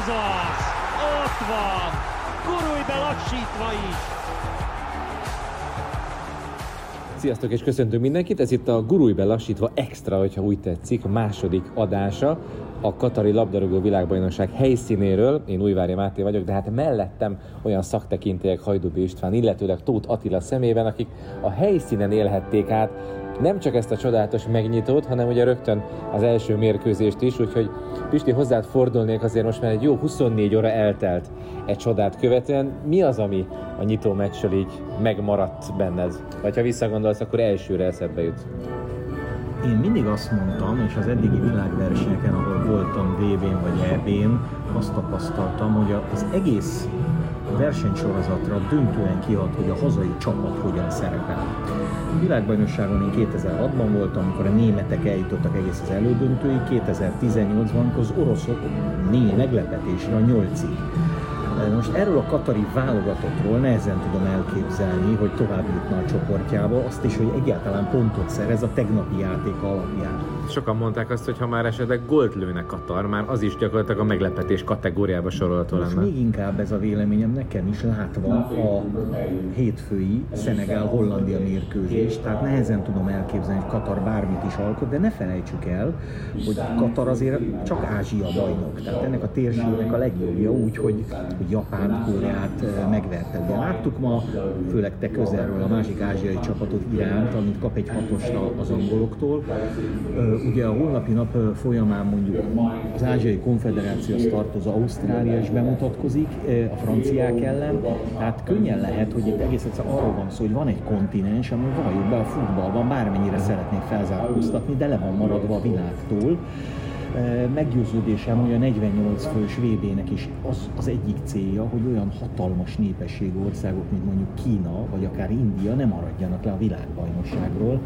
Ez az! Ott van! Gurulj be lassítva is! Sziasztok és köszöntünk mindenkit, ez itt a Gurulj be lassítva extra, hogyha úgy tetszik, második adása a Katari Labdarúgó Világbajnokság helyszínéről. Én Újvári Máté vagyok, de hát mellettem olyan szaktekintélyek Hajdubi István, illetőleg Tóth Attila szemében, akik a helyszínen élhették át nem csak ezt a csodálatos megnyitót, hanem ugye rögtön az első mérkőzést is, úgyhogy Pisti hozzád fordulnék azért most már egy jó 24 óra eltelt egy csodát követően. Mi az, ami a nyitó meccsről így megmaradt benned? Vagy ha visszagondolsz, akkor elsőre eszedbe jut? Én mindig azt mondtam, és az eddigi világversenyeken, ahol voltam VB-n vagy EB-n, azt tapasztaltam, hogy az egész versenysorozatra döntően kihat, hogy a hazai csapat hogyan szerepel. Világbajnokságon én 2006-ban voltam, amikor a németek eljutottak egész az elődöntőig, 2018-ban, amikor az oroszok négy meglepetésre a nyolcig. Most erről a katari válogatottról nehezen tudom elképzelni, hogy tovább jutna a csoportjába, azt is, hogy egyáltalán pontot szerez a tegnapi játék alapján sokan mondták azt, hogy ha már esetleg gólt lőnek Katar, már az is gyakorlatilag a meglepetés kategóriába sorolható lenne. még inkább ez a véleményem nekem is látva a hétfői Szenegál-Hollandia mérkőzés, tehát nehezen tudom elképzelni, hogy Katar bármit is alkot, de ne felejtsük el, hogy Katar azért csak Ázsia bajnok, tehát ennek a térségnek a legjobbja úgy, hogy, hogy Japán, Koreát eh, megverte. Ugye láttuk ma, főleg te közelről a másik ázsiai csapatot Iránt, amit kap egy hatost az angoloktól ugye a holnapi nap folyamán mondjuk az Ázsiai Konfederációhoz tartozó Ausztrália is bemutatkozik a franciák ellen, tehát könnyen lehet, hogy itt egész egyszer arról van szó, hogy van egy kontinens, ami valljuk be a futballban bármennyire szeretnék felzárkóztatni, de le van maradva a világtól. Meggyőződésem, hogy a 48 fős VB-nek is az, az egyik célja, hogy olyan hatalmas népességű országok, mint mondjuk Kína, vagy akár India ne maradjanak le a világbajnokságról,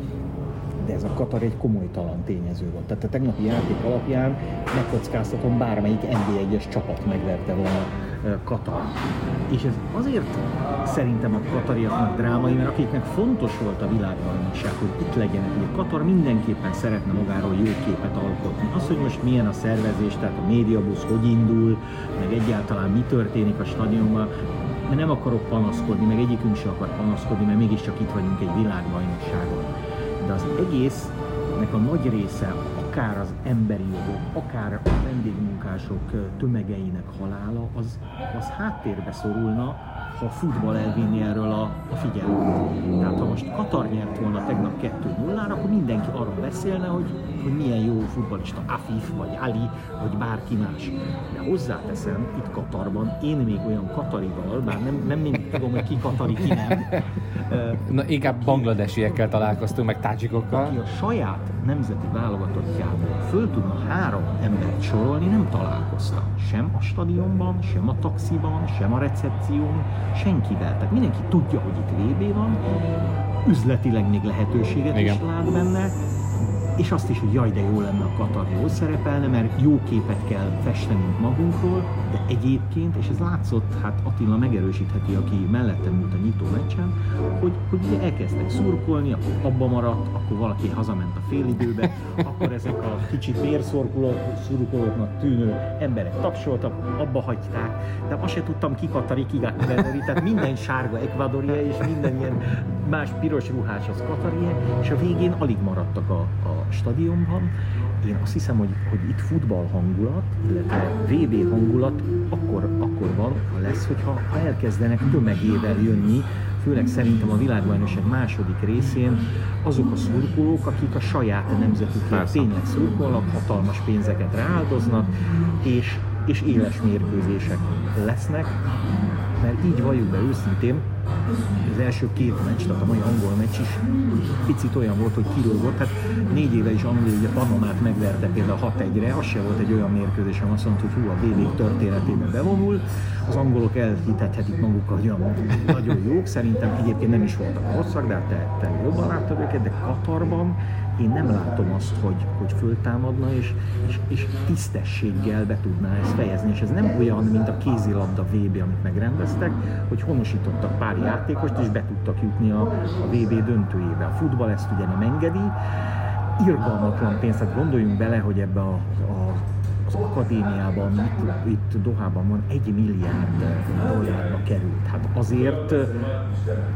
de ez a Katar egy komolytalan tényező volt. Tehát a tegnapi játék alapján megkockáztatom bármelyik NB1-es csapat megverte volna Katar. És ez azért szerintem a katariaknak drámai, mert akiknek fontos volt a világbajnokság, hogy itt legyenek, a Katar mindenképpen szeretne magáról jó képet alkotni. Az, hogy most milyen a szervezés, tehát a médiabusz hogy indul, meg egyáltalán mi történik a stadionban, mert nem akarok panaszkodni, meg egyikünk sem akar panaszkodni, mert mégiscsak itt vagyunk egy világbajnokságon de az egésznek a nagy része, akár az emberi jogok, akár a vendégmunkások tömegeinek halála, az, az háttérbe szorulna, ha a futball elvinni erről a, a figyelmet. Tehát ha most Katar nyert volna tegnap 2-0-ra, akkor mindenki arról beszélne, hogy, hogy milyen jó futballista Afif, vagy Ali, vagy bárki más. De hozzáteszem, itt Katarban én még olyan katarival, bár nem, nem mindig tudom, hogy ki katari, ki nem. Na, inkább bangladesiekkel találkoztunk, meg tácsikokkal. Aki a saját nemzeti válogatottjából föl tudna három embert sorolni, nem találkoztam. Sem a stadionban, sem a taxiban, sem a recepción, senkivel. Tehát mindenki tudja, hogy itt VB van, üzletileg még lehetőséget Igen. is lát benne, és azt is, hogy jaj, de jó lenne a Katar jól szerepelne, mert jó képet kell festenünk magunkról, de egyébként, és ez látszott, hát Attila megerősítheti, aki mellettem ült a nyitó meccsen, hogy, hogy ugye elkezdtek szurkolni, akkor abba maradt, akkor valaki hazament a félidőbe, akkor ezek a kicsit bérszurkolóknak tűnő emberek tapsoltak, abba hagyták, de azt se tudtam ki Katari, ki tehát minden sárga ekvadoria és minden ilyen más piros ruhás az Katarie, és a végén alig maradtak a, a stadionban. Én azt hiszem, hogy, hogy itt futball hangulat, illetve VB hangulat akkor, akkor van, ha lesz, hogyha ha elkezdenek tömegével jönni, főleg szerintem a világbajnokság második részén azok a szurkolók, akik a saját nemzetükért tényleg szurkolnak, hatalmas pénzeket rááldoznak, és, és éles mérkőzések lesznek, mert így valljuk be őszintén, az első két meccs, tehát a mai angol meccs is picit olyan volt, hogy kirúgott. Hát négy éve is Anglia ugye Panamát megverte például 6-1-re, az se volt egy olyan mérkőzés, ami azt mondta, hogy hú, a BB történetében bevonul. Az angolok elhitethetik magukkal, hogy olyan nagyon jók, szerintem egyébként nem is voltak rosszak, de hát te, te jobban láttad őket, de Katarban én nem látom azt, hogy, hogy föltámadna, és, és, és tisztességgel be tudná ezt fejezni. És ez nem olyan, mint a kézilabda VB, amit megrendeztek, hogy honosítottak pár játékost, és be tudtak jutni a, a VB döntőjébe. A futball ezt ugye nem engedi, irgalmatlan pénzt, tehát gondoljunk bele, hogy ebbe a, a az akadémiában, itt, itt Dohában van, egy milliárd dollárba került. Hát azért,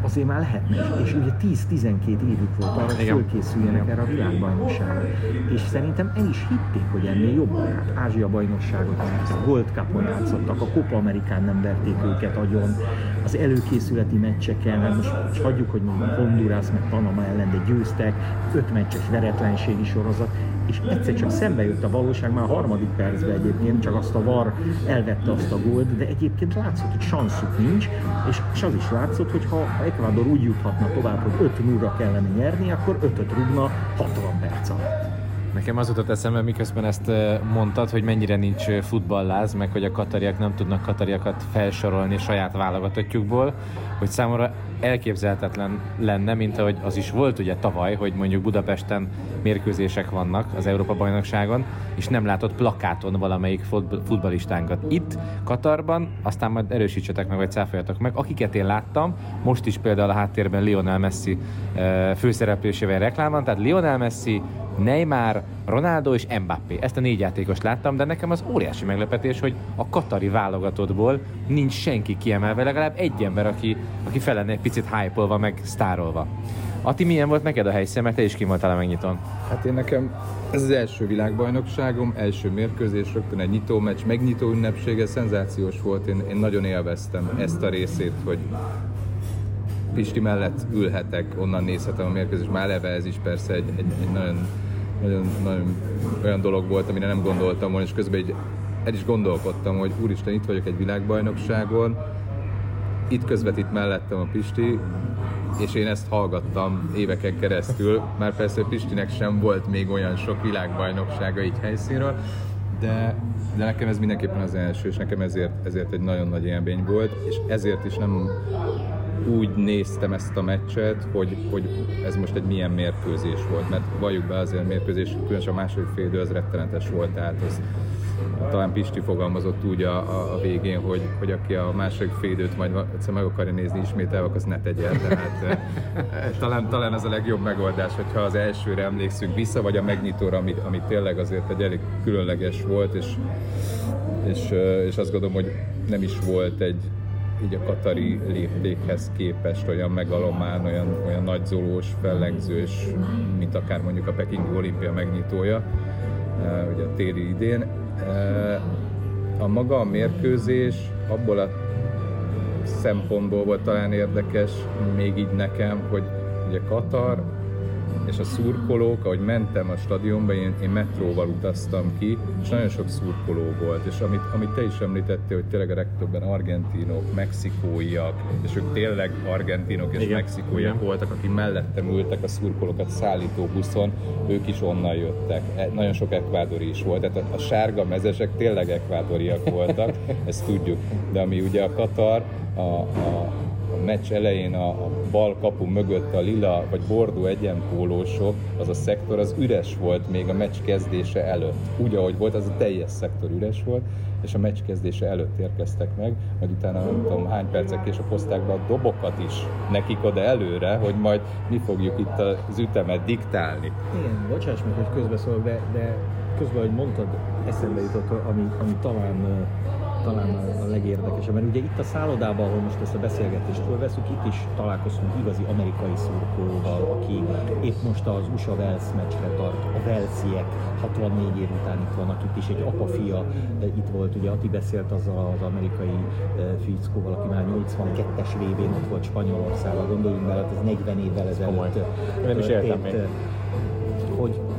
azért már lehetne, és ugye 10-12 évük volt arra, hogy fölkészüljenek erre a világbajnokságra. És szerintem el is hitték, hogy ennél jobb. Hát Ázsia bajnokságot játszottak, Gold Cupon játszottak, a Copa Amerikán nem verték őket agyon, az előkészületi meccseken, hát most, most hagyjuk, hogy Honduras meg Panama ellen, de győztek, öt meccses veretlenségi sorozat, és egyszer csak szembe jött a valóság, már a harmadik percben egyébként csak azt a VAR elvette azt a gólt, de egyébként látszott, hogy sanszuk nincs, és, és az is látszott, hogy ha Ecuador úgy juthatna tovább, hogy 5 0 kellene nyerni, akkor 5-öt rúgna 60 perc alatt. Nekem az jutott eszembe, miközben ezt mondtad, hogy mennyire nincs futballáz, meg hogy a katariak nem tudnak katariakat felsorolni saját válogatottjukból, hogy számomra elképzelhetetlen lenne, mint ahogy az is volt ugye tavaly, hogy mondjuk Budapesten mérkőzések vannak az Európa-bajnokságon, és nem látott plakáton valamelyik futbalistánkat. Itt, Katarban, aztán majd erősítsetek meg, vagy cáfoljatok meg, akiket én láttam, most is például a háttérben Lionel Messi főszereplésével reklámban, tehát Lionel Messi, Neymar, Ronaldo és Mbappé. Ezt a négy játékost láttam, de nekem az óriási meglepetés, hogy a katari válogatottból nincs senki kiemelve, legalább egy ember, aki, aki fel lenne egy picit hype meg sztárolva. Ati, milyen volt neked a helyszín, mert te is kim a megnyitón? Hát én nekem ez az első világbajnokságom, első mérkőzés, rögtön egy nyitó meccs, megnyitó ünnepsége, szenzációs volt, én, én nagyon élveztem ezt a részét, hogy Pisti mellett ülhetek, onnan nézhetem a mérkőzést, már eleve ez is persze egy, egy, egy nagyon nagyon, nagyon olyan dolog volt, amire nem gondoltam volna, és közben egy, el is gondolkodtam, hogy úristen, itt vagyok egy világbajnokságon, itt közvetít mellettem a Pisti, és én ezt hallgattam éveken keresztül, már persze Pistinek sem volt még olyan sok világbajnoksága így helyszínről, de, de nekem ez mindenképpen az első, és nekem ezért, ezért egy nagyon nagy élmény volt, és ezért is nem úgy néztem ezt a meccset, hogy, hogy ez most egy milyen mérkőzés volt, mert valljuk be azért a mérkőzés, különösen a második fél idő az rettenetes volt, tehát az, talán Pisti fogalmazott úgy a, a, a végén, hogy, hogy aki a második félidőt majd egyszer meg akarja nézni ismételve, az ne tegye. Tehát talán, talán ez a legjobb megoldás, hogyha az elsőre emlékszünk vissza, vagy a megnyitóra, ami, ami tényleg azért egy elég különleges volt, és, és, és azt gondolom, hogy nem is volt egy, így a katari léptékhez képest olyan megalomán, olyan, olyan nagyzolós, fellengzős, mint akár mondjuk a Pekingi olimpia megnyitója, ugye a téli idén. A maga a mérkőzés abból a szempontból volt talán érdekes, még így nekem, hogy ugye Katar és a szurkolók, ahogy mentem a stadionba, én, én metróval utaztam ki, és nagyon sok szurkoló volt, és amit, amit te is említettél, hogy tényleg a legtöbben argentinok, mexikóiak, és ők tényleg argentinok és Igen. mexikóiak Igen. voltak, akik mellettem ültek a szurkolókat szállító buszon, ők is onnan jöttek. E, nagyon sok ekvádori is volt, tehát a, a sárga mezesek tényleg ekvádoriak voltak, ezt tudjuk. De ami ugye a Katar, a, a meccs elején a, a bal kapu mögött a lila vagy bordó egyenpólósok, az a szektor az üres volt még a meccs kezdése előtt. Úgy, ahogy volt, az a teljes szektor üres volt, és a meccs kezdése előtt érkeztek meg, majd utána nem tudom hány percek később hozták be a dobokat is nekik oda előre, hogy majd mi fogjuk itt az ütemet diktálni. Igen, bocsáss meg, hogy közbeszólok, de, de közben, hogy mondtad, eszembe jutott, ami, ami talán talán a, a legérdekesebb, mert ugye itt a szállodában, ahol most ezt a beszélgetést fölveszünk, itt is találkoztunk igazi amerikai szurkolóval, aki épp most az USA Wales meccsre tart, a Velsiek 64 év után itt vannak, itt is egy apa-fia itt volt, ugye Ati beszélt az az amerikai e, fickóval, aki már 82-es vévén ott volt Spanyolországban, gondoljunk bele, hát ez 40 évvel ezelőtt Nem is értem még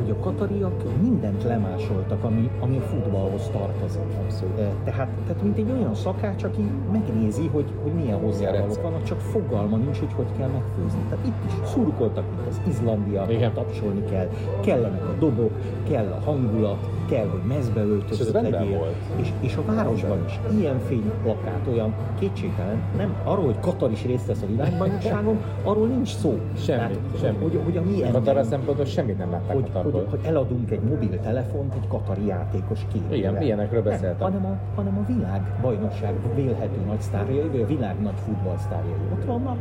hogy, a katariak mindent lemásoltak, ami, ami a futballhoz tartozik. Abszolút. Tehát, tehát mint egy olyan szakács, aki megnézi, hogy, hogy milyen hozzávalók vannak, csak fogalma nincs, hogy hogy kell megfőzni. Tehát itt is szurkoltak, mint az Izlandia, tapsolni kell, kellenek a dobok, kell a hangulat, kell, hogy mezbe öltözött legyél. És, és a városban is ilyen fényű plakát, olyan kétségtelen, nem arról, hogy Katar is részt vesz a világbajnokságon, arról nincs szó. Semmi, Tehát, semmi. Hogy, hogy a mi Katar szempontból semmit nem látták hogy, hogy hogy eladunk egy mobiltelefont egy katari játékos képére. Igen, ilyenekről Nem, beszéltem. hanem a, hanem a világ bajnokság vélhető nagy sztárjai, vagy a világ nagy futballsztárjai ott vannak,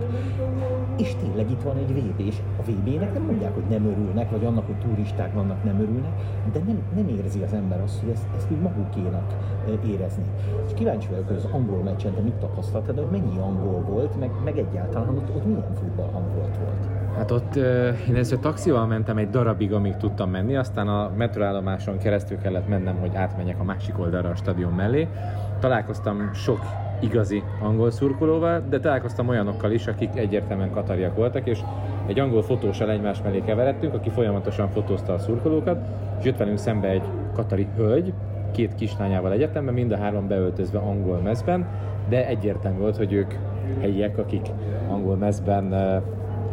és tényleg itt van egy VB, és a VB-nek nem mondják, hogy nem örülnek, vagy annak, hogy turisták vannak, nem örülnek, de nem, nem érzi az ember azt, hogy ezt, ezt úgy magukénak érezni. És kíváncsi vagyok, hogy az angol meccsen te mit tapasztaltad, hogy mennyi angol volt, meg, meg egyáltalán ott, ott milyen futballhangulat volt. Hát ott én először taxival mentem egy darabig, amíg tudtam menni, aztán a metroállomáson keresztül kellett mennem, hogy átmenjek a másik oldalra a stadion mellé. Találkoztam sok igazi angol szurkolóval, de találkoztam olyanokkal is, akik egyértelműen katariak voltak, és egy angol fotóssal egymás mellé keveredtünk, aki folyamatosan fotózta a szurkolókat, és jött velünk szembe egy katari hölgy, két kislányával egyetemben, mind a három beöltözve angol mezben, de egyértelmű volt, hogy ők helyiek, akik angol mezben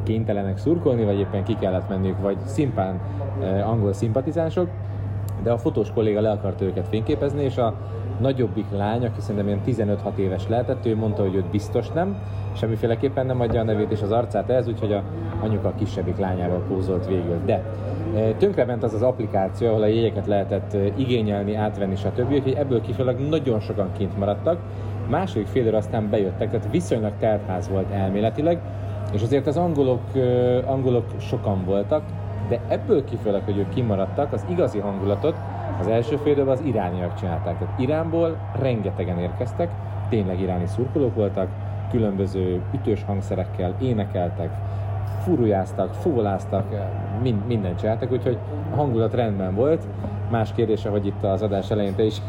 kénytelenek szurkolni, vagy éppen ki kellett menniük, vagy szimpán angol szimpatizánsok, de a fotós kolléga le akarta őket fényképezni, és a nagyobbik lány, aki szerintem ilyen 15-6 éves lehetett, ő mondta, hogy őt biztos nem, semmiféleképpen nem adja a nevét és az arcát ehhez, úgyhogy a anyuka a kisebbik lányával pózolt végül. De tönkrement az az applikáció, ahol a jegyeket lehetett eh, igényelni, átvenni, stb. Úgyhogy ebből kifolyólag nagyon sokan kint maradtak. Második fél aztán bejöttek, tehát viszonylag teltház volt elméletileg, és azért az angolok, angolok sokan voltak, de ebből kifolyólag, hogy ők kimaradtak, az igazi hangulatot az első fél az irániak csinálták. Tehát Iránból rengetegen érkeztek, tényleg iráni szurkolók voltak, különböző ütős hangszerekkel énekeltek, furujáztak, fúvoláztak, mind, mindent csináltak, úgyhogy a hangulat rendben volt. Más kérdése, hogy itt az adás elején te is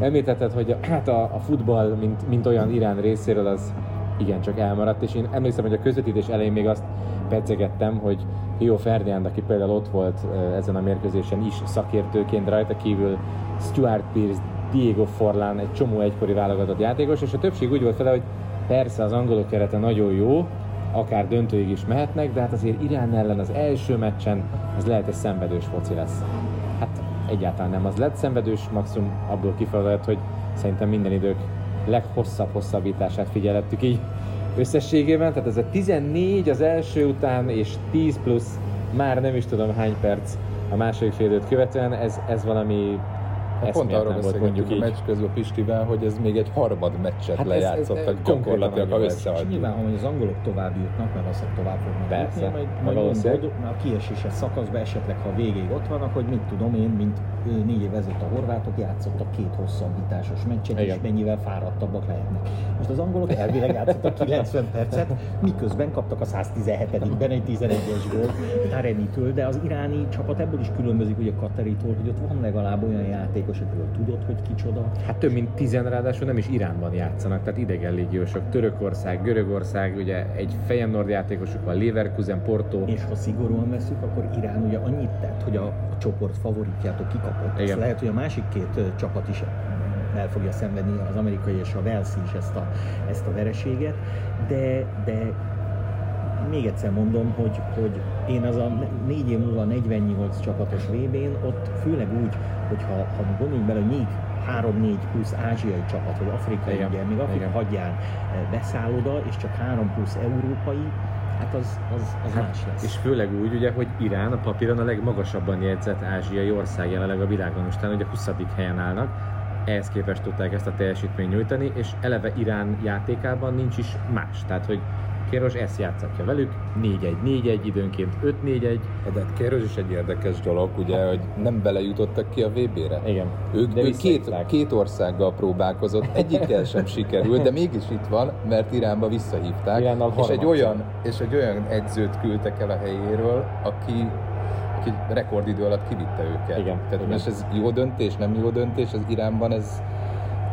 említetted, hogy hát a, a futball, mint, mint olyan Irán részéről, az igencsak elmaradt, és én emlékszem, hogy a közvetítés elején még azt pedzegettem, hogy Hio Ferdiand, aki például ott volt eh, ezen a mérkőzésen is szakértőként, rajta kívül Stuart Pearce, Diego Forlán, egy csomó egykori válogatott játékos, és a többség úgy volt vele, hogy persze az angolok kerete nagyon jó, akár döntőig is mehetnek, de hát azért Irán ellen az első meccsen ez lehet egy szenvedős foci lesz. Hát egyáltalán nem az lett szenvedős, maximum abból kifolyólag, hogy szerintem minden idők leghosszabb hosszabbítását figyelettük így összességében, tehát ez a 14 az első után, és 10 plusz már nem is tudom hány perc a második fél időt követően, ez, ez valami Hát pont arról mondjuk a meccs közben Pistivel, hogy ez még egy harmad meccset Hát hát ez- ez- lejátszottak gyakorlatilag, ha összeadjuk. nyilván, hogy az angolok tovább jutnak, mert azt tovább fognak Persze, jutni, majd, majd valószínűleg. mondod, a kieséses szakaszban esetleg, ha végig ott vannak, hogy mit tudom én, mint négy év ezelőtt a horvátok játszottak két hosszabbításos meccset, Igen. és mennyivel fáradtabbak lehetnek. Most az angolok elvileg játszottak 90 percet, miközben kaptak a 117-ben egy 11-es gól Tarenitől, de az iráni csapat ebből is különbözik ugye Kataritól, hogy ott van legalább olyan játékos, akiről tudod, hogy kicsoda, Hát több mint tizen ráadásul nem is Iránban játszanak, tehát idegen légiósok. Törökország, Görögország, ugye egy Feyenoord játékosuk van, Leverkusen, Porto. És ha szigorúan veszük, akkor Irán ugye annyit tett, hogy a, a csoport favoritjától kikapott. Igen. Ezt lehet, hogy a másik két csapat is el fogja szenvedni, az amerikai és a Velszi is ezt a, ezt a vereséget, de, de még egyszer mondom, hogy, hogy én az a négy év múlva 48 csapatos VB-n, ott főleg úgy, hogyha ha gondoljunk bele, hogy még 3-4 plusz ázsiai csapat, vagy afrikai, Igen, ugye, még Afrika igen. hagyján eh, beszáll oda, és csak 3 plusz európai, hát az, az, az más lesz. És főleg úgy, ugye, hogy Irán a papíron a legmagasabban jegyzett ázsiai ország jelenleg a világon, most ugye 20. helyen állnak, ehhez képest tudták ezt a teljesítményt nyújtani, és eleve Irán játékában nincs is más. Tehát, hogy Kéros ezt játszatja velük, 4-1, 4-1, időnként 5-4-1. De Kéros is egy érdekes dolog, ugye, hogy nem belejutottak ki a VB-re. Igen. Ők, ők két, két országgal próbálkozott, egyikkel sem sikerült, de mégis itt van, mert Iránba visszahívták. Iránnal és egy, olyan, és egy olyan edzőt küldtek el a helyéről, aki, aki rekordidő alatt kivitte őket. Igen, Tehát igen. most ez jó döntés, nem jó döntés, az Iránban ez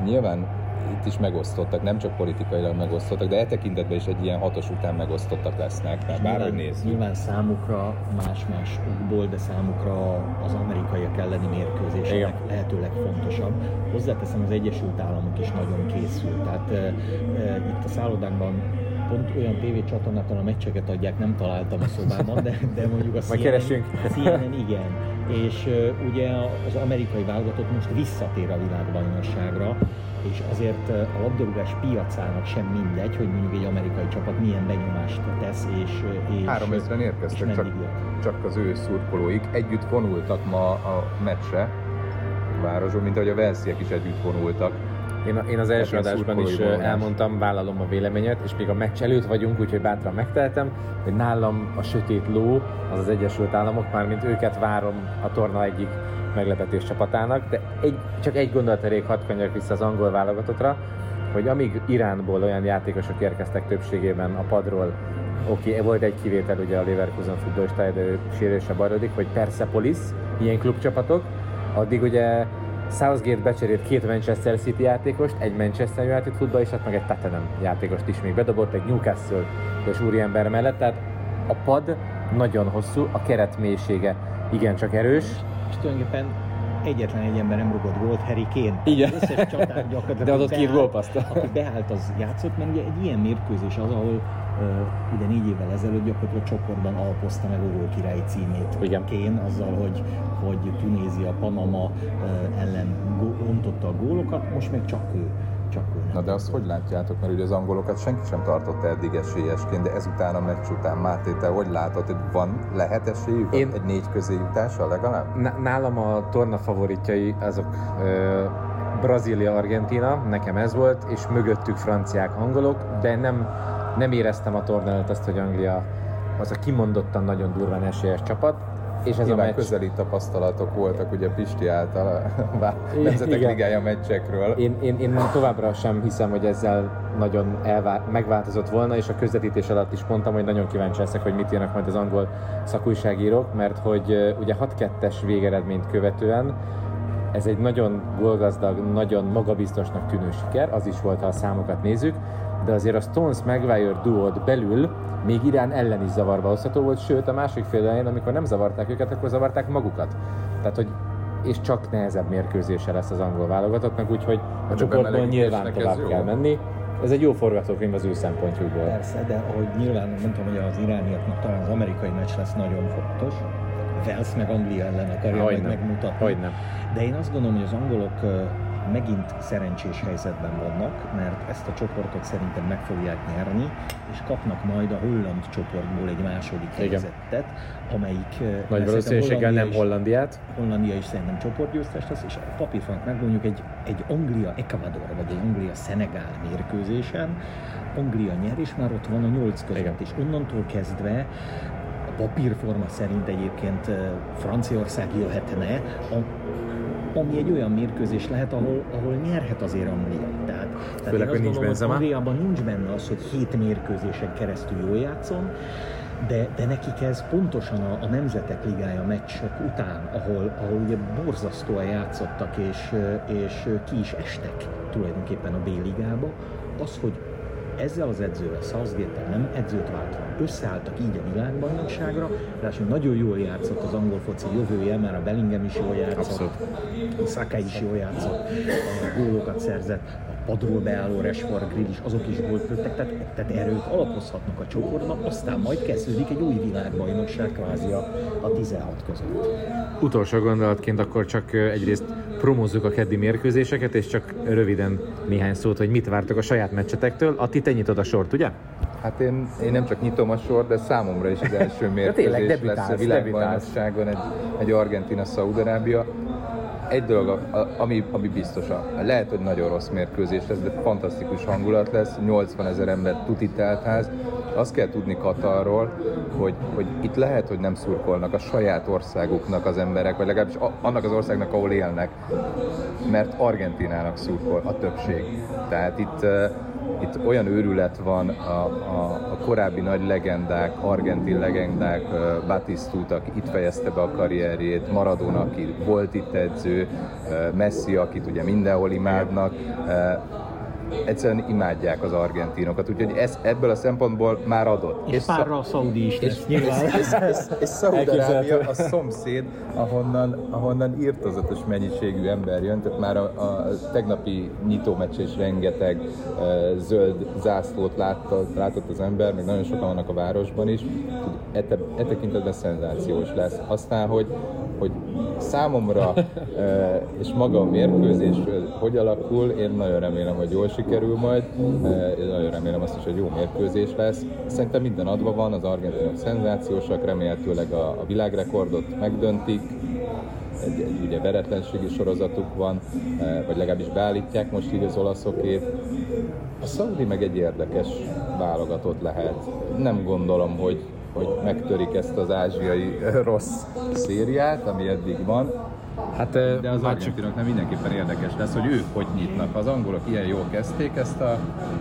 nyilván itt is megosztottak, nem csak politikailag megosztottak, de e tekintetben is egy ilyen hatos után megosztottak lesznek, mert bárhogy nézzük. nyilván számukra más-más okból, de számukra az amerikaiak elleni mérkőzés Igen. leg- lehető legfontosabb. Hozzáteszem, az Egyesült Államok is nagyon készült. Tehát e, e, itt a szállodánkban pont olyan tévécsatornától a meccseket adják, nem találtam a szobában, de, de mondjuk a keresünk. CNN igen. És ugye az amerikai válogatott most visszatér a világbajnokságra, és azért a labdarúgás piacának sem mindegy, hogy mondjuk egy amerikai csapat milyen benyomást tesz, és, és Három ezeren érkeztek, és csak, csak az ő szurkolóik. Együtt vonultak ma a meccsre városban, mint ahogy a Velsziek is együtt vonultak. Én, én az első adásban is elmondtam, vállalom a véleményet, és még a meccs előtt vagyunk, úgyhogy bátran megteltem, hogy nálam a sötét ló, az az Egyesült Államok, mármint őket várom a torna egyik meglepetés csapatának, de egy, csak egy gondolat elég hadd kanyarak vissza az angol válogatottra, hogy amíg Iránból olyan játékosok érkeztek többségében a padról, oké, okay, volt egy kivétel ugye a Leverkusen futballistája, de ő sérülése bajlódik, hogy Persepolis, ilyen klubcsapatok, addig ugye Southgate becserélt két Manchester City játékost, egy Manchester United futballistát, meg egy Tottenham játékost is még bedobott, egy Newcastle és úriember mellett, tehát a pad nagyon hosszú, a keret mélysége igencsak erős, És tulajdonképpen egyetlen egy ember nem rugott gólt, Harry Kane. Igen. Az összes csatár gyakorlatilag De adott két gólpaszt. Aki beállt, az játszott, mert ugye egy ilyen mérkőzés az, ahol ugye négy évvel ezelőtt gyakorlatilag csoportban alapozta meg a királyi címét. Igen. Kane azzal, hogy, hogy Tunézia, Panama ellen ontotta a gólokat, most meg csak ő. Csak ő. Na de azt hogy látjátok, mert ugye az angolokat senki sem tartotta eddig esélyesként, de ezután a meccs után Máté, te hogy látod, hogy van, lehet esélyük Én- egy négy közé jutása legalább? Ná- Nálam a torna favoritjai azok ö, Brazília, Argentina, nekem ez volt, és mögöttük franciák, angolok, de nem, nem éreztem a torna előtt azt, hogy Anglia az a kimondottan nagyon durván esélyes csapat, és ez Nyilván a meccs... közeli tapasztalatok voltak ugye Pisti által a Igen. Nemzetek Ligája meccsekről. Én, én, én továbbra sem hiszem, hogy ezzel nagyon elvá- megváltozott volna, és a közvetítés alatt is mondtam, hogy nagyon kíváncsi leszek, hogy mit írnak majd az angol szakújságírók, mert hogy ugye 6-2-es végeredményt követően ez egy nagyon gólgazdag, nagyon magabiztosnak tűnő siker, az is volt, ha a számokat nézzük, de azért a Stones Maguire duót belül még Irán ellen is zavarba hozható volt, sőt a másik fél elején, amikor nem zavarták őket, akkor zavarták magukat. Tehát, hogy és csak nehezebb mérkőzése lesz az angol válogatottnak, úgyhogy a csoportból nyilván tovább kell menni. Ez egy jó forgatókönyv az ő szempontjukból. Persze, de ahogy nyilván mondtam, hogy az irániaknak talán az amerikai meccs lesz nagyon fontos. Wales meg Anglia ellen akarja meg megmutatni. Hogyne. De én azt gondolom, hogy az angolok megint szerencsés helyzetben vannak, mert ezt a csoportot szerintem meg fogják nyerni, és kapnak majd a holland csoportból egy második Igen. helyzetet, amelyik ö, Nagy valószínűséggel nem Hollandiát. Hollandia is szerintem csoportgyőztes lesz, és a papírfrank megmondjuk egy, egy Anglia-Ecuador, vagy egy Anglia-Szenegál mérkőzésen, Anglia nyer, és már ott van a nyolc között, Igen. és onnantól kezdve a papírforma szerint egyébként eh, Franciaország jöhetne, a, ami egy olyan mérkőzés lehet, ahol, ahol nyerhet azért Anglia. Tehát, tehát Főleg, hogy nincs gondolom, Benzema. Angliában nincs benne az, hogy hét mérkőzésen keresztül jól játszon, de, de nekik ez pontosan a, a Nemzetek Ligája meccsek után, ahol, ahol ugye borzasztóan játszottak és, és ki is estek tulajdonképpen a B-ligába, az, hogy ezzel az edzővel, southgate nem edzőt váltva, összeálltak így a világbajnokságra, ráadásul nagyon jól játszott az angol foci jövője, mert a Bellingham is jól játszott, Abszolút. a Saka is jól játszott, a gólokat szerzett, a padról beálló Rashford, Grill is, azok is gólt lőttek, tehát, tehát erre ők alapozhatnak a csoportban, aztán majd kezdődik egy új világbajnokság kvázi a, a 16 között. Utolsó gondolatként akkor csak egyrészt promózzuk a keddi mérkőzéseket, és csak röviden néhány szót, hogy mit vártok a saját meccsetektől. Atti, te nyitod a sort, ugye? Hát én, én nem csak nyitom a sor, de számomra is az első tényleg, mérkőzés debütálsz, lesz a világbajnokságon egy, egy Argentina-Szaudarábia. Egy dolog, ami, ami biztos, lehet, hogy nagyon rossz mérkőzés lesz, de fantasztikus hangulat lesz, 80 ezer ember tuti teltház. Azt kell tudni Katarról, hogy, hogy itt lehet, hogy nem szurkolnak a saját országuknak az emberek, vagy legalábbis annak az országnak, ahol élnek, mert Argentinának szurkol a többség. Tehát itt, itt olyan őrület van a, a, a korábbi nagy legendák, argentin legendák, Batistuta, aki itt fejezte be a karrierjét, Maradona, aki volt itt edző, Messi, akit ugye mindenhol imádnak, egyszerűen imádják az argentinokat, úgyhogy ez, ebből a szempontból már adott. És szá- párra a szaudi is nyilván. és, és, és, és Szaudarábia a szomszéd, ahonnan, ahonnan írtozatos mennyiségű ember jön, tehát már a, a tegnapi nyitómeccs is rengeteg uh, zöld zászlót látta, látott az ember, meg nagyon sokan vannak a városban is, e, te, e tekintetben szenzációs lesz. Aztán, hogy, hogy számomra és maga a mérkőzés hogy alakul, én nagyon remélem, hogy jól sikerül majd, én nagyon remélem azt is, hogy jó mérkőzés lesz. Szerintem minden adva van, az argentinok szenzációsak, remélhetőleg a, a világrekordot megdöntik, egy, egy ugye veretlenségi sorozatuk van, vagy legalábbis beállítják most így az olaszokét. A Saudi meg egy érdekes válogatott lehet. Nem gondolom, hogy, hogy megtörik ezt az ázsiai rossz szériát, ami eddig van. Hát, de az argentinoknak mindenképpen érdekes lesz, hogy ők hogy nyitnak. Az angolok ilyen jól kezdték ezt a,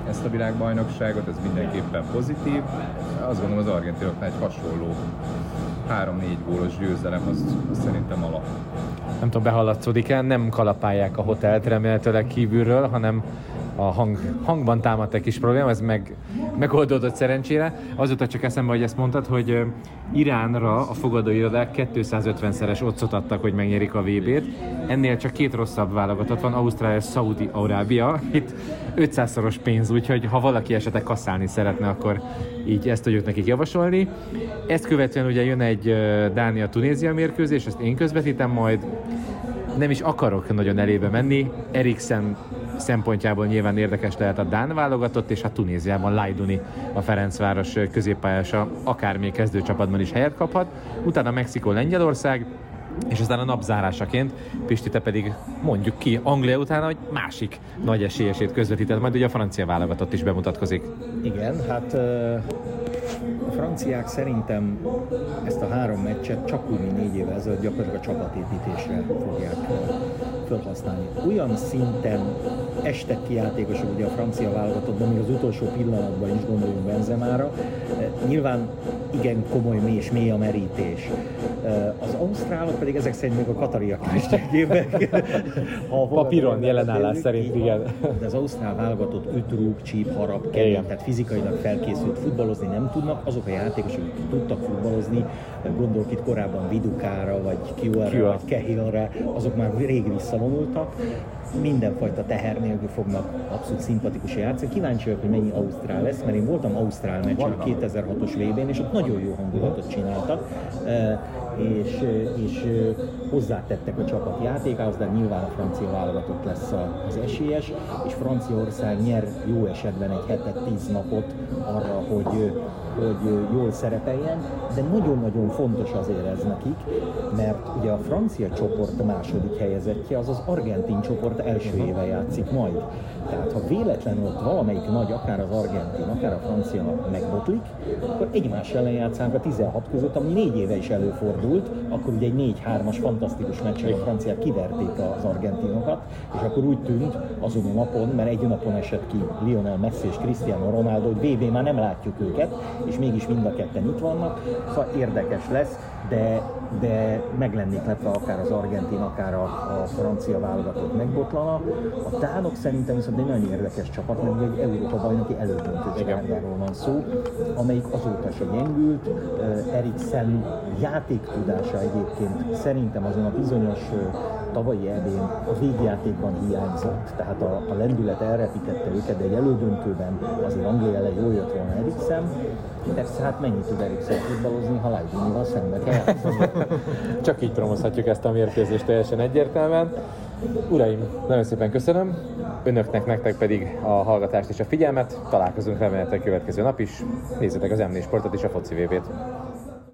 ezt a világbajnokságot, ez mindenképpen pozitív. Azt gondolom az argentinoknál egy hasonló 3-4 gólos győzelem, az, az szerintem alap. Nem tudom, behallatszódik-e, nem kalapálják a hotelt remélhetőleg kívülről, hanem a hang, hangban támadt egy kis probléma, ez meg, megoldódott szerencsére. Azóta csak eszembe, hogy ezt mondtad, hogy Iránra a fogadóirodák 250-szeres otcot adtak, hogy megnyerik a VB-t. Ennél csak két rosszabb válogatott van, Ausztrália és Saudi Arábia. Itt 500-szoros pénz, úgyhogy ha valaki esetleg kasszálni szeretne, akkor így ezt tudjuk nekik javasolni. Ezt követően ugye jön egy Dánia-Tunézia mérkőzés, ezt én közvetítem majd. Nem is akarok nagyon elébe menni. Eriksen szempontjából nyilván érdekes lehet a Dán válogatott, és a Tunéziában Lajduni, a Ferencváros középpályása, akár még kezdőcsapatban is helyet kaphat. Utána Mexikó, Lengyelország, és aztán a napzárásaként Pisti, te pedig mondjuk ki Anglia után, hogy másik nagy esélyesét közvetíted, majd ugye a francia válogatott is bemutatkozik. Igen, hát a franciák szerintem ezt a három meccset csak úgy, négy évvel ezelőtt gyakorlatilag a csapatépítésre fogják felhasználni. Olyan szinten estek ki játékosok ugye a francia válogatottban, még az utolsó pillanatban is gondoljunk Benzemára. Nyilván igen komoly mély és mély a merítés. Ausztrálok pedig ezek szerint még a katariak is ha Papíron jelenállás szerint, igen. De az ausztrál válogatott ütrúg, csíp, harap, kemény, tehát fizikailag felkészült futballozni nem tudnak. Azok a játékosok, akik tudtak futballozni, gondolok itt korábban Vidukára, vagy Kiuerre, vagy Kehilre, azok már rég visszavonultak. Mindenfajta teher nélkül fognak abszolút szimpatikus játszani. Kíváncsi vagyok, hogy mennyi Ausztrál lesz, mert én voltam Ausztrál meccsen a 2006-os vb és ott nagyon jó hangulatot csináltak és, és hozzátettek a csapat játékához, de nyilván a francia válogatott lesz az esélyes, és Franciaország nyer jó esetben egy hetet, tíz napot arra, hogy, hogy jól szerepeljen, de nagyon-nagyon fontos azért ez nekik, mert ugye a francia csoport második helyezettje az az argentin csoport éve játszik majd. Tehát ha véletlenül ott valamelyik nagy, akár az argentin, akár a francia megbotlik, akkor egymás ellen játszánk a 16 között, ami négy éve is előfordult, akkor ugye egy 4-3-as fantasztikus meccsen a franciák kiverték az argentinokat, és akkor úgy tűnt azon a napon, mert egy napon esett ki Lionel Messi és Cristiano Ronaldo, hogy VB már nem látjuk őket, és mégis mind a ketten itt vannak, szóval érdekes lesz, de, de meg lennék lepve akár az argentin, akár a, a francia válogatott megbotlana. A dánok szerintem viszont egy nagyon érdekes csapat, mert egy Európa bajnoki elődöntő sárgáról van szó, amelyik azóta se gyengült. Eriksen játéktudása egyébként szerintem azon a bizonyos tavalyi ebén a végjátékban hiányzott, tehát a, a lendület elrepítette őket, de egy elődöntőben azért Anglia ellen jól jött volna Eriksen. Persze, hát mennyit tud Eriksen futballozni, ha Leidinival szembe kell Csak így promozhatjuk ezt a mérkőzést teljesen egyértelműen. Uraim, nagyon szépen köszönöm. Önöknek, nektek pedig a hallgatást és a figyelmet. Találkozunk remélhetőleg következő nap is. Nézzétek az m Sportot és a foci VB-t.